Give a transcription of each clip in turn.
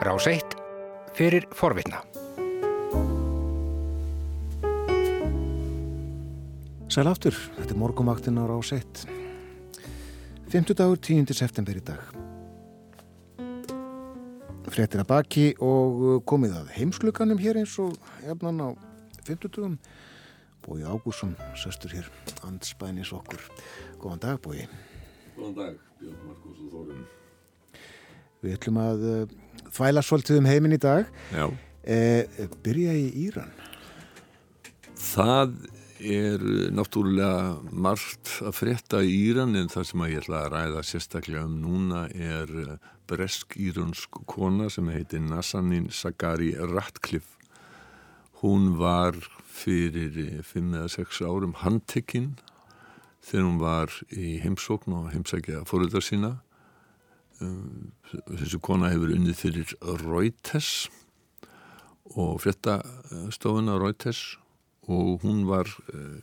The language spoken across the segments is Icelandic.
Rás 1 fyrir forvitna. Sæl aftur, þetta er morgumaktin á Rás 1. 50 dagur 10. september í dag. Frettir að baki og komið að heimsluganum hér eins og efnan á 50 dagum. Bói Ágússon, söstur hér, andspænis okkur. Góðan dag, Bói. Góðan dag, Björn Markus og Þorun. Við ætlum að uh, þvæla svolítið um heiminn í dag. Eh, byrja í Íran. Það er náttúrulega margt að frétta í Íran en það sem að ég ætla að ræða sérstaklega um núna er bresk-írunsk kona sem heitir Nazanin Sagari Ratcliffe. Hún var fyrir 5 eða 6 árum handtekinn þegar hún var í heimsókn og heimsækja fóröldar sína. Um, þessu kona hefur unnið fyrir Reuters og fréttastofuna Reuters og hún var uh,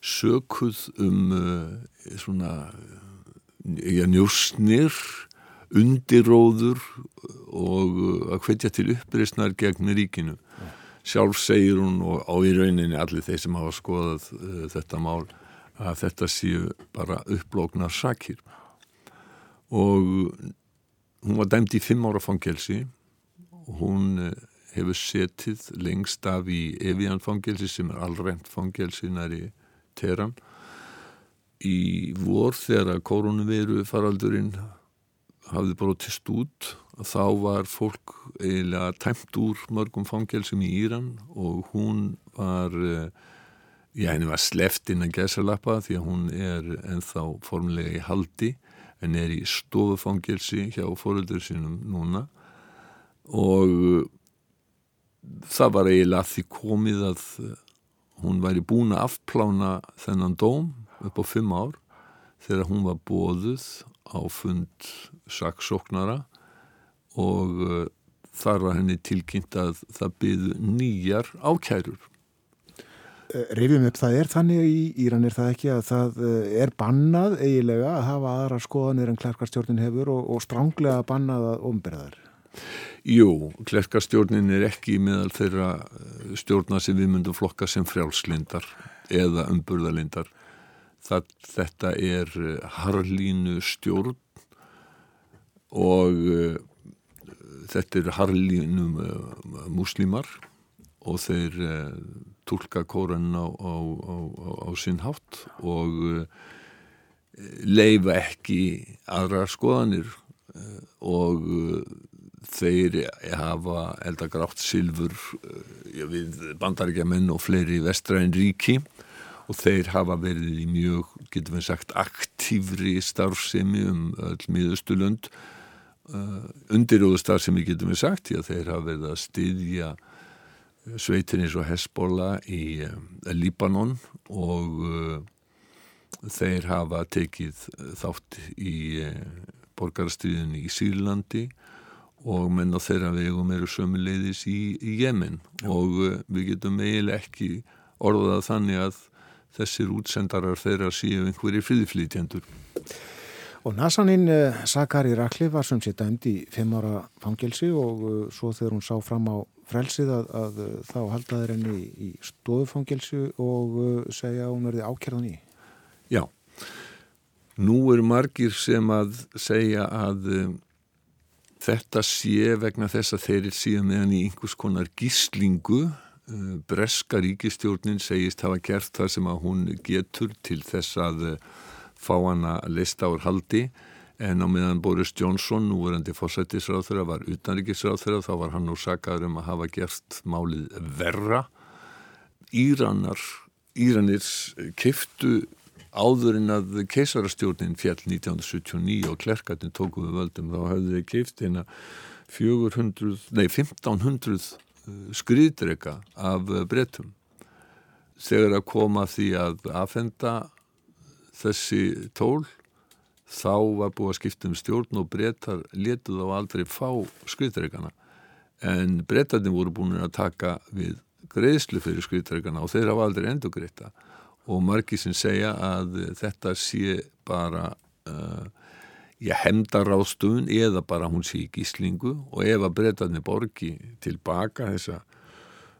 sökuð um uh, svona ja, njósnir undiróður og að hvetja til uppreysnar gegn ríkinu. Sjálf segir hún og á í rauninni allir þeir sem hafa skoðað þetta mál að þetta séu bara upplóknar sakir og hún var dæmt í fimm ára fangelsi. Hún hefur setið lengst af í Evian fangelsi sem er allrænt fangelsi næri Teran í vor þegar koronaviru faraldurinn hafði brotist út þá var fólk eiginlega tæmt úr mörgum fangelsum í Íran og hún var já henni var sleft inn að gesalappa því að hún er ennþá formlega í haldi en er í stofufangelsi hjá fóröldur sínum núna og það var eiginlega því komið að hún væri búin að afplána þennan dóm upp á fimm ár þegar hún var bóðuð á fund saksóknara og uh, þar var henni tilkynnt að það byðu nýjar ákærur. Rifjum upp, það er þannig í Íran er það ekki að það er bannað eigilega að hafa aðra skoðanir en klærkarstjórnin hefur og, og stránglega bannað að omberðar. Jú, klærkarstjórnin er ekki meðal þeirra stjórna sem við myndum flokka sem frjálslindar eða umburðalindar. Það, þetta er harlínu stjórn og þetta er harlínu uh, muslimar og þeir tólka kóran á, á, á, á sinnhátt og leifa ekki aðra skoðanir og þeir hafa eldagrátt silfur við bandaríkjaman og fleiri vestræðin ríki og þeir hafa verið í mjög, getum við sagt, aktífri starfsemi um öll miðustulund undirúðu starfsemi getum við sagt, því að þeir hafa verið að styðja sveitin eins og Hesbóla í uh, Líbanon og uh, þeir hafa tekið þátt í borgarstríðinni í Sýrlandi og menn á þeirra vegum eru sömuleiðis í, í Jemen Já. og við getum eiginlega ekki orðað þannig að þessir útsendarar þeirra síu einhverjir friðflýtjendur. Og Nazanin uh, Sakari Rakli var sem sé dæmd í fimm ára fangelsi og svo þegar hún sá fram á frelsið að, að uh, þá haldaði henni í, stofufangelsi og segja að hún verði ákjörðan í. Já, nú eru margir sem að segja að þetta sé vegna þess að þeir séu með hann í einhvers konar gíslingu. Breska ríkistjórnin segist hafa gert það sem að hún getur til þess að fá hana lista ár haldi en á meðan Boris Johnson, núverandi fósættisráð þeirra, var utanríkisráð þeirra þá var hann nú sagaður um að hafa gert málið verra. Íranar Íranir kiftu áður en að keisarastjórnin fjall 1979 og klerkatinn tóku við völdum þá hafði þeir kift hérna 400, nei 1500 skriðdrega af brettum þegar að koma því að aðfenda þessi tól þá var búið að skipta um stjórn og brettar letuð á aldrei fá skriðdregana en brettarnir voru búin að taka við greiðslu fyrir skriðdregana og þeir hafa aldrei endur greita og margi sem segja að þetta sé bara uh, ég hemda ráðstufun eða bara hún sé í gíslingu. Og ef að breytaðni borgi tilbaka þessa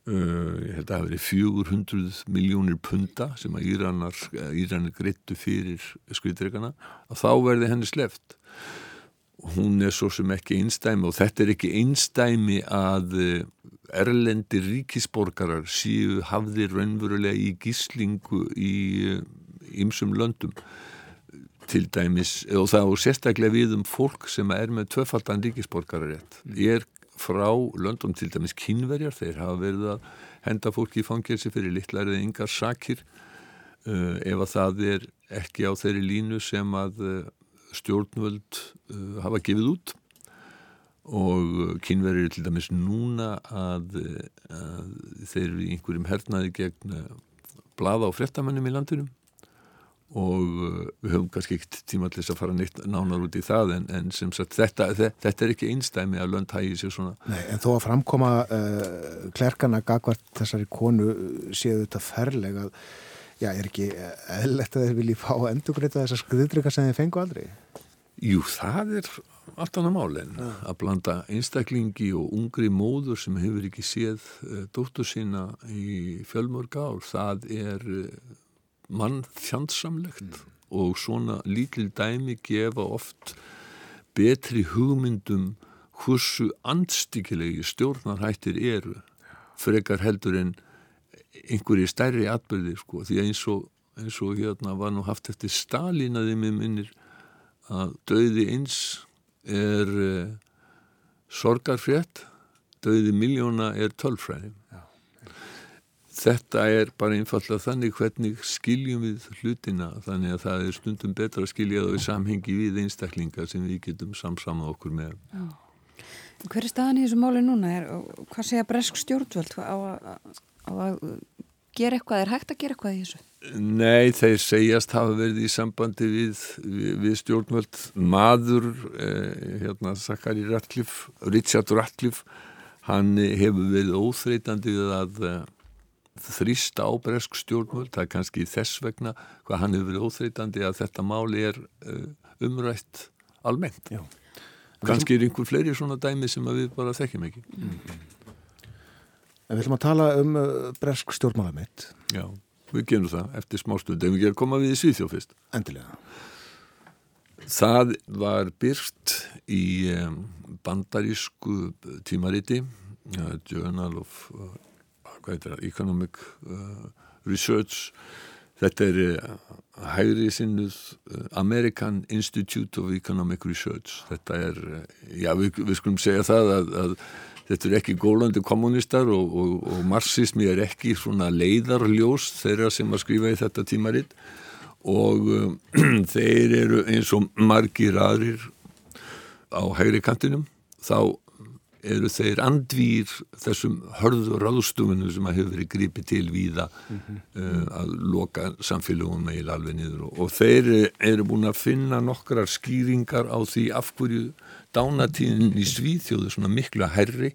ég held að það hefur verið 400 miljónir punta sem að Íranar, Íranar greittu fyrir skriðdregana að þá verði henni sleft hún er svo sem ekki einstæmi og þetta er ekki einstæmi að erlendi ríkisborgarar síu hafði raunverulega í gíslingu í ymsum löndum. Til dæmis og það er sérstaklega við um fólk sem er með tvöfaldan ríkisborgararétt. Ég er frá löndum til dæmis kynverjar þeir hafa verið að henda fólki í fangelsi fyrir litlarið yngar sakir. Uh, ef að það er ekki á þeirri línu sem að uh, stjórnvöld uh, hafa gefið út. Og kynverjir til dæmis núna að, að þeir eru í einhverjum hernaði gegn blada og frettamennum í landinum og við höfum kannski ekkert tíma til þess að fara neitt nánar út í það en, en sem sagt þetta, þetta er ekki einstæmi að lönd hægi sér svona Nei, en þó að framkoma uh, klerkana gagvart þessari konu séu þetta ferlega já, er ekki eðlert að þeir vilji fá endurgreita þessar skriðdrykka sem þeir fengu aldrei? Jú, það er allt annað mál en ja. að blanda einstaklingi og ungri móður sem hefur ekki séð uh, dóttur sína í fjölmörg ár, það er uh, mann fjandsamlegt mm. og svona lítil dæmi gefa oft betri hugmyndum hversu anstíkilegi stjórnarhættir eru frekar heldur en einhverji stærri atbyrði sko því eins og, eins og hérna var nú haft eftir Stalin að þeim minnir að döði eins er uh, sorgarfrétt döði miljóna er tölfræðin Þetta er bara einfallega þannig hvernig skiljum við hlutina þannig að það er stundum betra að skilja það við samhengi við einstaklingar sem við getum samsamað okkur með. Já. Hver er staðan í þessu máli núna? Er, hvað segja bresk stjórnvöld á að, gera eitthvað? Er hægt að gera eitthvað í þessu? Nei, þeir segjast hafa verið í sambandi við, við, við stjórnvöld. Maður, eh, hérna, Sakari Ratcliffe, Richard Ratcliffe, hann hefur verið óþreytandi við að þrýsta á bresk stjórnvöld, það er kannski þess vegna hvað hann hefur verið óþreytandi að þetta máli er uh, umrætt almennt. Já. Kannski er einhver fleiri svona dæmi sem við bara þekkjum ekki. Mm. En við ætlum að tala um uh, bresk stjórnmálamitt. Já, við genum það eftir smástund, en við gerum koma við í Svíþjóð fyrst. Endilega. Það var byrst í um, bandarísku tímariti, Journal of hvað heitir það, Economic uh, Research. Þetta er uh, hægri sinnuð uh, American Institute of Economic Research. Þetta er, uh, já við, við skulum segja það að, að þetta er ekki gólandi kommunistar og, og, og marxismi er ekki svona leiðarljós þeirra sem að skrifa í þetta tímaritt og um, þeir eru eins og margir aðrir á hægri kantinum. Þá eru þeir andvýr þessum hörðu ráðstumunum sem að hefur verið gripið til víða mm -hmm. uh, að loka samfélagum meil alveg niður og, og þeir eru búin að finna nokkrar skýringar á því af hverju dánatíðin í Svíþjóðu svona miklu að herri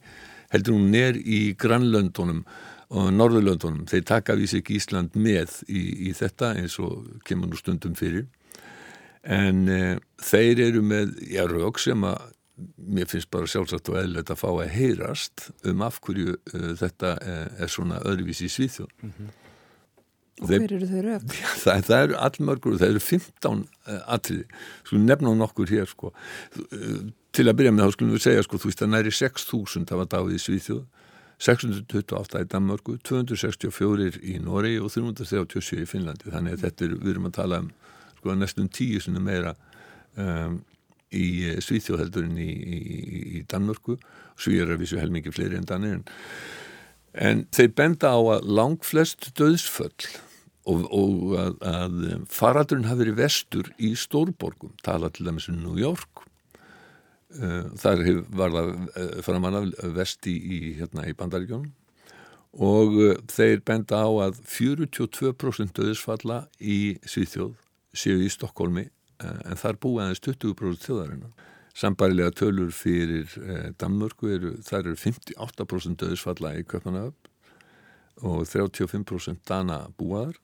heldur hún er í grannlöndunum og norðurlöndunum þeir taka við sig Ísland með í, í þetta eins og kemur nú stundum fyrir en uh, þeir eru með, já, rauk sem að mér finnst bara sjálfsagt og eðlert að fá að heyrast um af hverju uh, þetta er, er svona öðruvísi í Svíþjón mm -hmm. Og hver eru þau röf? Það, það eru allmörgur, það eru 15 uh, atriði, skulum nefna nokkur hér sko, uh, til að byrja með þá skulum við segja sko, þú veist að næri 6.000 það var dáið í Svíþjóð 628 í Danmarku, 264 í Noregi og 337 í Finnlandi þannig að þetta er, við erum að tala um sko næstum tíu sinni meira um, í eh, Svíþjóðheldurinn í, í, í Danmörku. Svíjar er vissu helmingi fleiri en Danir en, en þeir benda á að lang flest döðsföll og, og að, að faradurinn hafi verið vestur í stórborgum tala til dæmis um New York. Uh, þar var það uh, framan af vesti í, hérna, í Bandaríkjónum og uh, þeir benda á að 42% döðsfalla í Svíþjóð séu í Stokkólmi Eh, en þar búið aðeins 20% þjóðarinnar. Sambarilega tölur fyrir eh, Danmörku eru, þar eru 58% döðsfalla í Köpmanöfn og 35% dana búaðar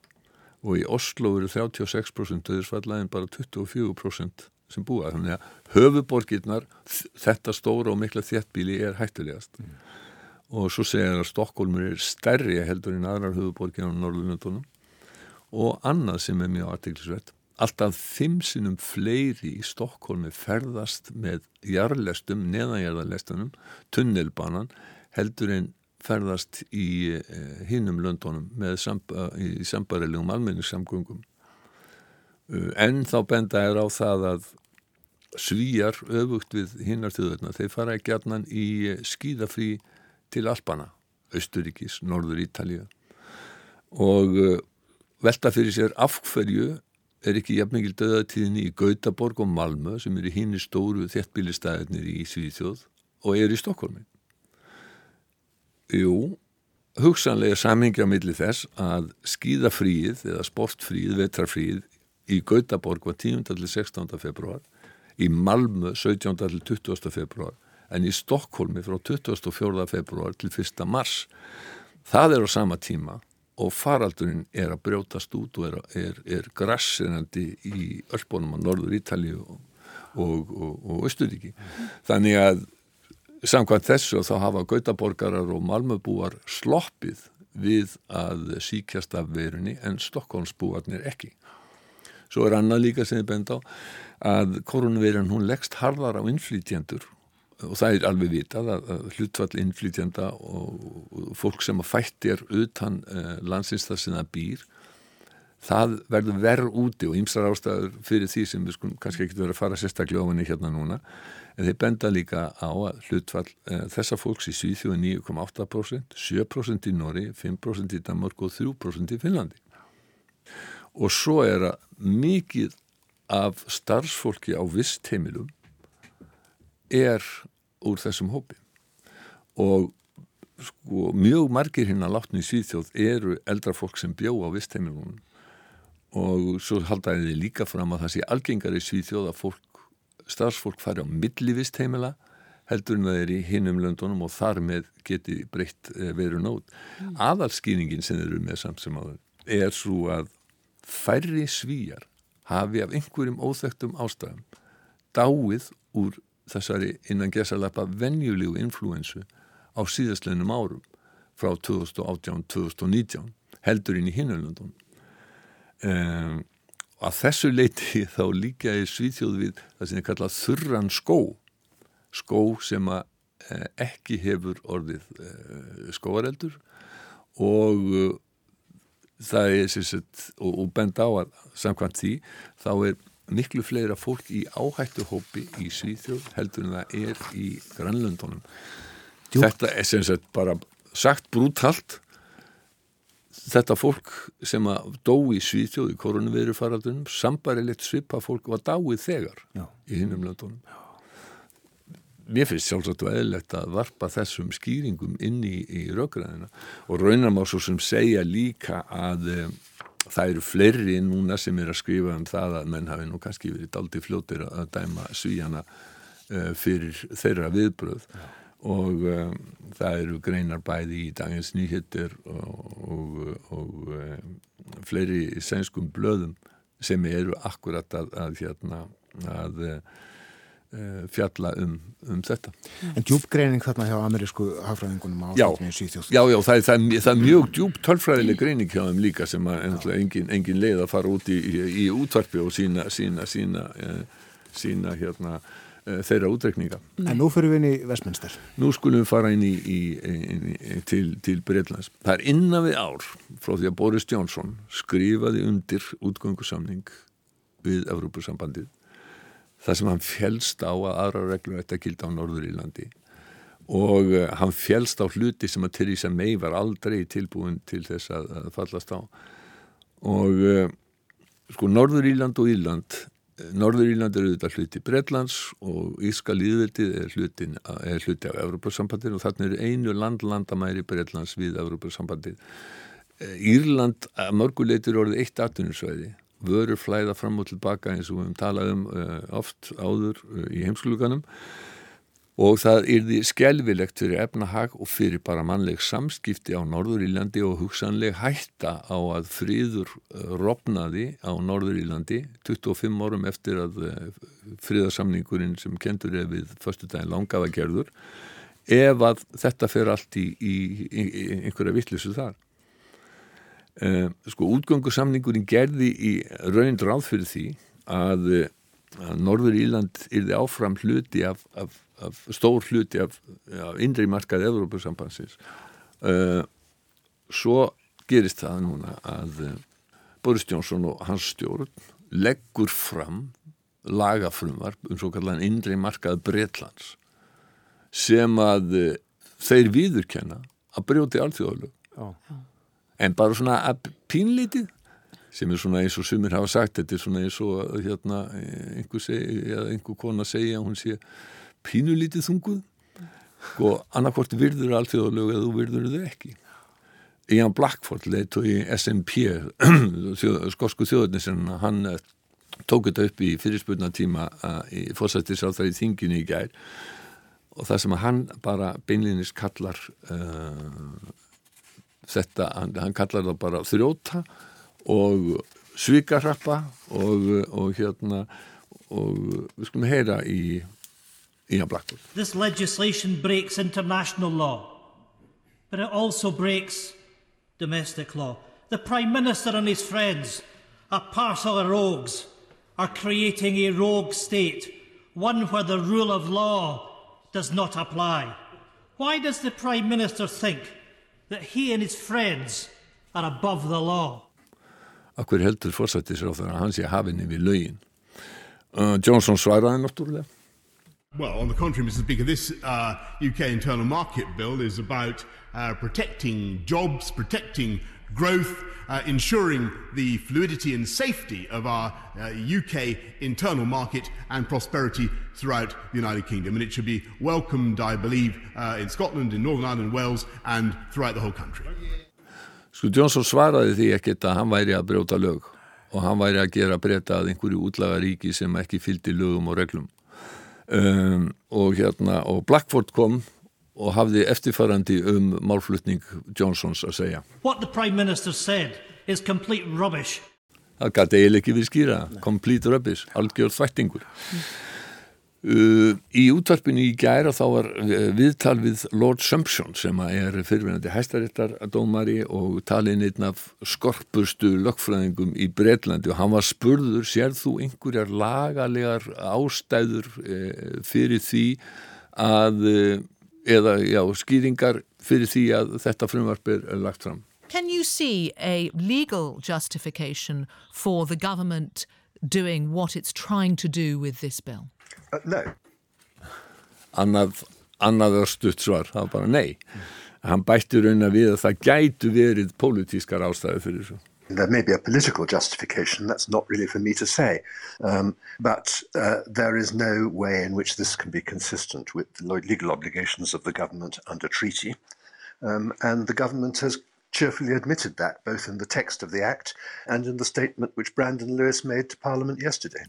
og í Oslo eru 36% döðsfalla en bara 24% sem búa þannig að höfuborgirnar þetta stóra og mikla þéttbíli er hættulegast mm. og svo segja að Stokkólmur er stærri heldur en aðrar höfuborgir á Norðurlundunum og annað sem er mjög artiklisvett alltaf fimm sinnum fleiri í Stokkólmi ferðast með jarlestum, neðanjarðarlestunum tunnelbanan heldur en ferðast í eh, hinnum löndunum með samba, í sambarilegum almenningssamgöngum. Uh, en þá benda er á það að svíjar öfugt við hinnartöðurna þeir fara ekki allan í skýðafrí til Alpana Östuríkis, Norður Ítalija og uh, velta fyrir sér afhverju er ekki jafnmikil döðatíðinni í Gautaborg og Malmö sem eru í stóru þéttbílistæðinir í Svíþjóð og eru í Stokkólmi. Jú, hugsanlega samingja millir þess að skíðafríið eða sportfríið, vetrafríið í Gautaborg var 10. til 16. februar, í Malmö 17. til 20. februar en í Stokkólmi frá 24. februar til 1. mars. Það er á sama tíma og faraldurinn er að brjótast út og er, er, er grassinandi í öllbónum á Norður Ítalíu og, og, og, og Östuríki. Þannig að samkvæmt þessu þá hafa gautaborgarar og malmöbúar sloppið við að síkjast af verunni en Stokkólmsbúarnir ekki. Svo er annað líka sem ég bend á að koronavirun hún leggst harðar á innflýtjendur og það er alveg vitað að hlutfall innflytjanda og fólk sem að fættir utan uh, landsins það sem það býr það verður verð úti og ýmsar ástæður fyrir því sem við skulum kannski ekki verið að fara sérstaklega ofinni hérna núna en þeir benda líka á að hlutfall uh, þessa fólks í Svíþjóði 9,8% 7% í Nóri, 5% í Danmark og 3% í Finnlandi. Og svo er að mikið af starfsfólki á vist heimilum er úr þessum hópi og sko, mjög margir hinn að látni í Svíþjóð eru eldra fólk sem bjó á vistheimilunum og svo haldaði þið líka fram að það sé algengar í Svíþjóð að fólk, starfsfólk fari á milli vistheimila heldur en það er í hinnum löndunum og þar með geti breytt eh, veru nót. Mm. Aðalskýningin sem þeir eru með samt sem áður er svo að færri svíjar hafi af einhverjum óþektum ástæðum dáið úr þessari innan gesalappa venjulegu influensu á síðastleinum árum frá 2018-2019 heldur inn í hinulöndun um, að þessu leiti þá líka er svíþjóð við það sem er kallað þurran skó. Skó sem að eh, ekki hefur orðið eh, skóareldur og uh, það er og, og bend á að samkvæmt því þá er miklu fleira fólk í áhættuhópi í Svíþjóð heldur en það er í Grænlundunum Jú. þetta er sem sagt bara sagt brútalt þetta fólk sem að dó í Svíþjóð í koronaviru faraldunum sambarilegt svipa fólk var dáið þegar Já. í hinnum löndunum mér finnst sjálfsagt og eðlegt að varpa þessum skýringum inn í, í rauðgræðina og raunam á svo sem segja líka að það eru fleiri núna sem er að skrifa um það að menn hafi nú kannski verið daldi fljóttir að dæma svíjana uh, fyrir þeirra viðbröð Já. og um, það eru greinar bæði í dagins nýhittir og, og, og um, fleiri sænskum blöðum sem eru akkurat að, að, hérna, að, að Eh, fjalla um, um þetta. En djúbgreining þarna hjá amerísku hafræðingunum á í Svíþjóð? Já, já, það er, það er, það er mjög djúb tölfræðileg greining hjá þeim líka sem að engin, engin leið að fara út í, í, í útvarpi og sína, sína, sína, eh, sína hérna, eh, þeirra útrekninga. En nú fyrir við inn í Vestminster? Nú skulum við fara inn í, inn til, til Breitlands. Það er innan við ár frá því að Boris Johnson skrifaði undir útgöngusamning við Evrópussambandið það sem hann fjelst á að aðra reglur ætti að gilda á Norður Írlandi og uh, hann fjelst á hluti sem að Theresa May var aldrei tilbúin til þess að, að fallast á. Og uh, sko Norður Írland og Írland Norður Írland er auðvitað hluti Breitlands og Íska líðveldið er, er hluti af Európa-sambandið og þarna eru einu landlandamæri Breitlands við Európa-sambandið Írland mörguleitur orðið eitt atvinnusvæði vörur flæða fram og tilbaka eins og við hefum talað um uh, oft áður uh, í heimskluganum og það yrði skelvilegt fyrir efnahag og fyrir bara mannleg samskipti á Norður-Ílandi og hugsanleg hætta á að fríður eh, rofnaði á Norður-Ílandi 25 árum eftir að eh, fríðarsamningurinn sem kendur er við förstu daginn langafa gerður ef að þetta fer allt í, í, í, í einhverja vittlisu þar. Uh, sko útgöngusamningurinn gerði í raun ráð fyrir því að, að Norður Íland yrði áfram hluti af, af af stór hluti af, af indri markað Evrópusambansins uh, svo gerist það núna að Boris Johnson og hans stjórn leggur fram lagafrumvarp um svo kallan indri markað Breitlands sem að uh, þeir viðurkenna að brjóti alþjóðalög en bara svona pínlítið sem er svona eins og sumir hafa sagt þetta er svona eins og hérna einhver, segi, einhver kona segja hún sé pínulítið þunguð. Og sko, annarkvort virður allþjóðalög eða þú virður þau ekki. Ian Blackford leitt og í SNP skosku þjóðurnisinn hann eh, tók þetta upp í fyrirspurna tíma eh, í fórsættisráþar í þinginu í gær. Og það sem að hann bara beinlinnist kallar uh, þetta, hann, hann kallar það bara og svikarrappa og, og hérna og við skulum heyra í. This legislation breaks international law, but it also breaks domestic law. The Prime Minister and his friends, a parcel of rogues, are creating a rogue state, one where the rule of law does not apply. Why does the Prime Minister think that he and his friends are above the law? Akkur heldur fórsættisráþur að hann sé hafinni við lögin. Uh, Johnson svaraði náttúrulega Well, on the contrary, Mr. Speaker, this uh, UK internal market bill is about uh, protecting jobs, protecting growth, uh, ensuring the fluidity and safety of our UK uh, internal market and prosperity throughout the United Kingdom. And it should be welcomed, I believe, uh, in Scotland, in Northern Ireland, Wales, and throughout the whole country. Sko Johnson svaraði því ekkert að hann væri að brjóta lög og hann væri að gera breyta að einhverju útlaga ríki sem ekki fylgdi lögum og reglum um, og hérna og Blackford kom og hafði eftirfærandi um málflutning Johnsons að segja. What the Prime Minister said is complete rubbish. Það gæti eiginlega ekki við skýra. Complete rubbish, algjör þvættingur. Uh, í útvarpinu í gæra þá var uh, viðtal við Lord Sumption sem er fyrirvenandi hæstaréttardómari og talin einn af skorpustu lögfræðingum í Breitlandi og hann var spurður, sér þú einhverjar lagalegar ástæður uh, fyrir því að eða já, skýringar fyrir því að þetta frumvarp er lagt fram Can you see a legal justification for the government doing what it's trying to do with this bill? Uh, no. Annað, annað stutt svar, það var bara nei. Hann bætti raun að við að það gætu verið pólitískar ástæði fyrir þessu. There may be a political justification, that's not really for me to say. Um, but uh, there is no way in which this can be consistent with the legal obligations of the government under treaty. Um, and the government has cheerfully admitted that, both in the text of the Act and in the statement which Brandon Lewis made to Parliament yesterday.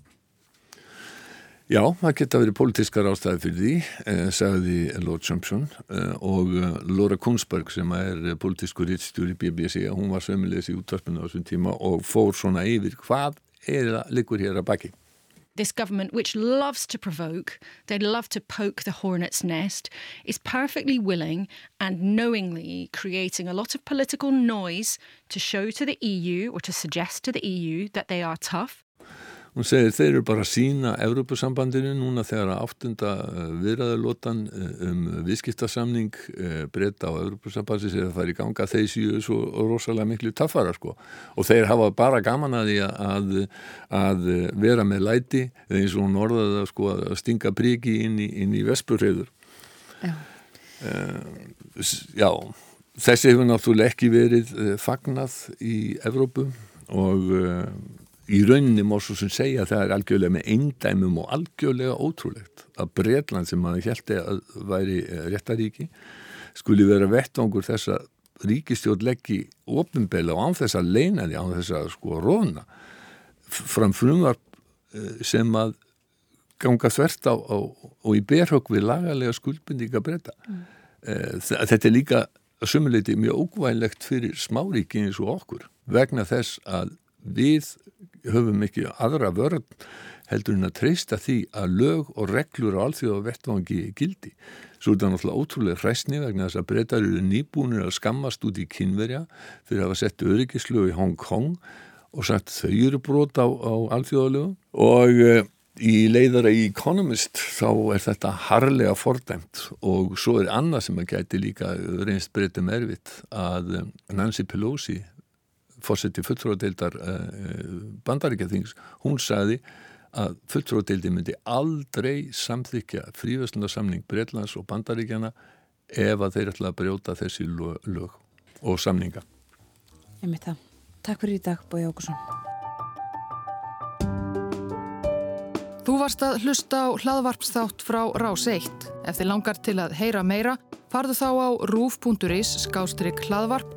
Já, það geta verið pólitískar ástæði fyrir því, eh, sagði Lord Sumption eh, og eh, Laura Kunsberg sem er pólitískur rittstjóri í BBC, hún var sömulegis í útvarpinu á þessum tíma og fór svona yfir hvað er það likur hér að baki. This government, which loves to provoke, they love to poke the hornet's nest, is perfectly willing and knowingly creating a lot of political noise to show to the EU or to suggest to the EU that they are tough Hún segir þeir eru bara að sína Evrópusambandinu núna þegar að áttunda eh, viðræðalótan eh, um viðskiptasamning eh, breyta á Evrópusambandi segir að það er í ganga þeir séu svo rosalega miklu taffara sko og þeir hafa bara gaman að því að, að vera með læti eins og hún orðaði að, sko, að stinga príki inn í, í vespurreiður. Já. Uh, já, þessi hefur náttúrulega ekki verið fagnað í Evrópu og í rauninni má svo sem segja að það er algjörlega með eindæmum og algjörlega ótrúlegt að Breitland sem maður held að væri eh, réttaríki skuli vera vettvangur þess að ríkistjórn leggji ofinbela og án þess að leina því, án þess að sko róna fram frumvarp eh, sem að ganga þvert á, á og í berhögg við lagalega skuldbindíka breyta. Mm. Þetta er líka sumuleiti mjög ógvænlegt fyrir smáríki eins og okkur vegna þess að við höfum ekki aðra vörð heldur en að treysta því að lög og reglur á alþjóða vettvangi gildi. Svo er þetta náttúrulega ótrúlega hræstni vegna þess að breytar eru nýbúinir að skammast út í kynverja fyrir að hafa sett öryggislög í Hong Kong og sagt þau eru brot á, á alþjóðalögu og e, í leiðara í Economist þá er þetta harlega fordæmt og svo er annað sem að gæti líka reynst breytum erfitt að eh, Nancy Pelosi fórseti fulltróðadeildar eh, bandaríkjathings, hún sagði að fulltróðadeildi myndi aldrei samþykja frívæslandarsamning Breitlands og bandaríkjana ef að þeir ætla að brjóta þessi lög og samninga. Ég mitt það. Takk fyrir í dag, Bói Ákusson. Þú varst að hlusta á hlaðvarpsþátt frá Rás 1. Ef þið langar til að heyra meira, farðu þá á rúf.is skástrygg hlaðvarp